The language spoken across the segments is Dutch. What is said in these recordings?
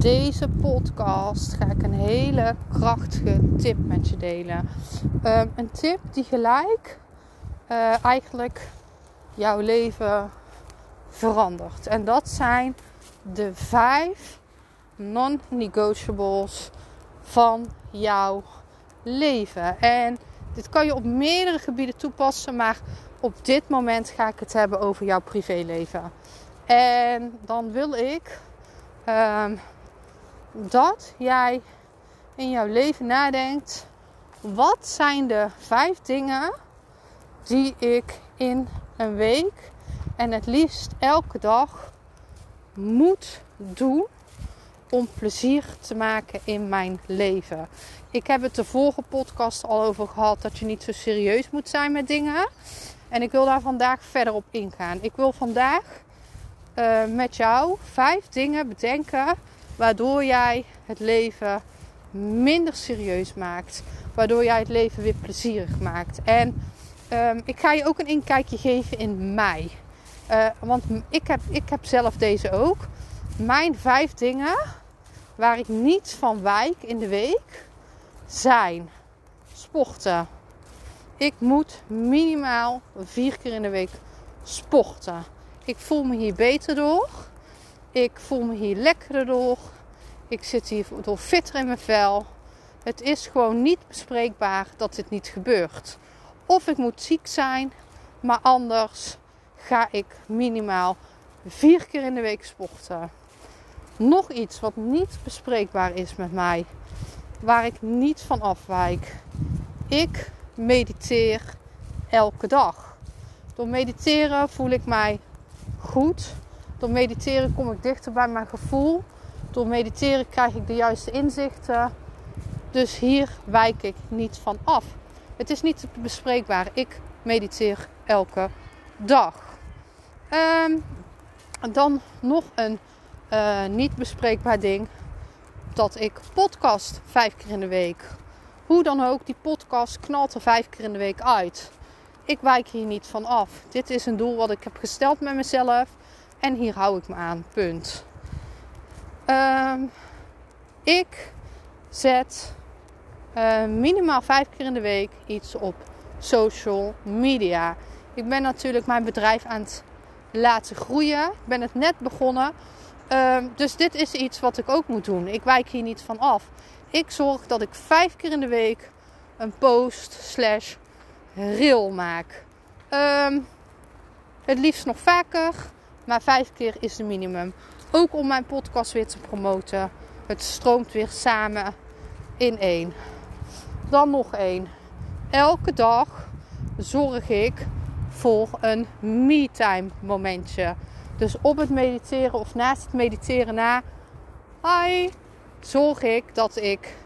Deze podcast ga ik een hele krachtige tip met je delen. Ehm, een tip die gelijk uh, eigenlijk jouw leven verandert. En dat zijn de vijf non-negotiables van jouw leven. En dit kan je op meerdere gebieden toepassen, maar op dit moment ga ik het hebben over jouw privéleven. En dan wil ik um, dat jij in jouw leven nadenkt: wat zijn de vijf dingen die ik in een week en het liefst elke dag moet doen om plezier te maken in mijn leven. Ik heb het de vorige podcast al over gehad dat je niet zo serieus moet zijn met dingen. En ik wil daar vandaag verder op ingaan. Ik wil vandaag uh, met jou vijf dingen bedenken Waardoor jij het leven minder serieus maakt. Waardoor jij het leven weer plezierig maakt. En um, ik ga je ook een inkijkje geven in mij. Uh, want ik heb, ik heb zelf deze ook. Mijn vijf dingen waar ik niet van wijk in de week zijn sporten. Ik moet minimaal vier keer in de week sporten. Ik voel me hier beter door. Ik voel me hier lekkerder door. Ik zit hier door fitter in mijn vel. Het is gewoon niet bespreekbaar dat dit niet gebeurt. Of ik moet ziek zijn, maar anders ga ik minimaal vier keer in de week sporten. Nog iets wat niet bespreekbaar is met mij, waar ik niet van afwijk. Ik mediteer elke dag. Door mediteren voel ik mij goed. Door mediteren kom ik dichter bij mijn gevoel. Door mediteren krijg ik de juiste inzichten. Dus hier wijk ik niet van af. Het is niet bespreekbaar. Ik mediteer elke dag. Um, dan nog een uh, niet bespreekbaar ding. Dat ik podcast vijf keer in de week. Hoe dan ook, die podcast knalt er vijf keer in de week uit. Ik wijk hier niet van af. Dit is een doel wat ik heb gesteld met mezelf. En hier hou ik me aan. Punt. Um, ik zet uh, minimaal vijf keer in de week iets op social media. Ik ben natuurlijk mijn bedrijf aan het laten groeien. Ik ben het net begonnen. Um, dus dit is iets wat ik ook moet doen. Ik wijk hier niet van af. Ik zorg dat ik vijf keer in de week een post slash reel maak. Um, het liefst nog vaker. Maar vijf keer is de minimum. Ook om mijn podcast weer te promoten. Het stroomt weer samen in één. Dan nog één. Elke dag zorg ik voor een me-time momentje. Dus op het mediteren of naast het mediteren na, hi, zorg ik dat ik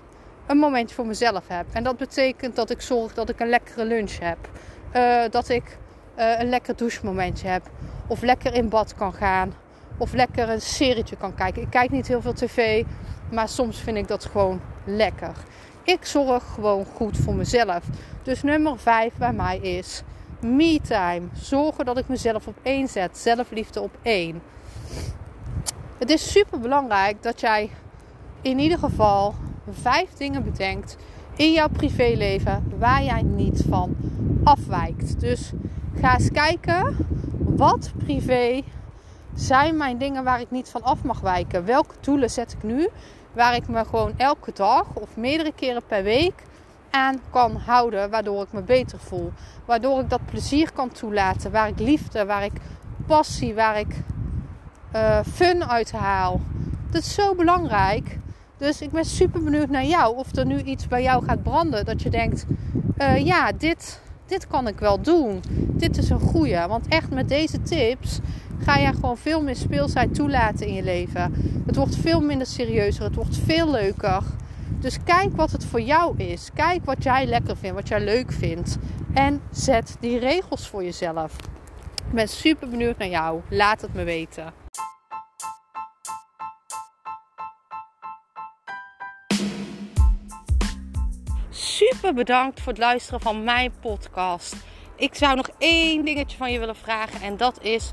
een momentje voor mezelf heb. En dat betekent dat ik zorg dat ik een lekkere lunch heb. Uh, dat ik uh, een lekker douchemomentje heb. Of lekker in bad kan gaan. Of lekker een serietje kan kijken. Ik kijk niet heel veel tv. Maar soms vind ik dat gewoon lekker. Ik zorg gewoon goed voor mezelf. Dus nummer 5 bij mij is me time. Zorgen dat ik mezelf op één zet. Zelfliefde op één. Het is super belangrijk dat jij in ieder geval vijf dingen bedenkt in jouw privéleven waar jij niet van afwijkt. Dus ga eens kijken wat privé zijn mijn dingen waar ik niet van af mag wijken. Welke doelen zet ik nu waar ik me gewoon elke dag of meerdere keren per week aan kan houden, waardoor ik me beter voel. Waardoor ik dat plezier kan toelaten, waar ik liefde, waar ik passie, waar ik uh, fun uit haal. Dat is zo belangrijk. Dus ik ben super benieuwd naar jou. Of er nu iets bij jou gaat branden. Dat je denkt, uh, ja, dit, dit kan ik wel doen. Dit is een goeie. Want echt met deze tips ga je gewoon veel meer speelsheid toelaten in je leven. Het wordt veel minder serieuzer. Het wordt veel leuker. Dus kijk wat het voor jou is. Kijk wat jij lekker vindt, wat jij leuk vindt. En zet die regels voor jezelf. Ik ben super benieuwd naar jou. Laat het me weten. Super bedankt voor het luisteren van mijn podcast. Ik zou nog één dingetje van je willen vragen. En dat is: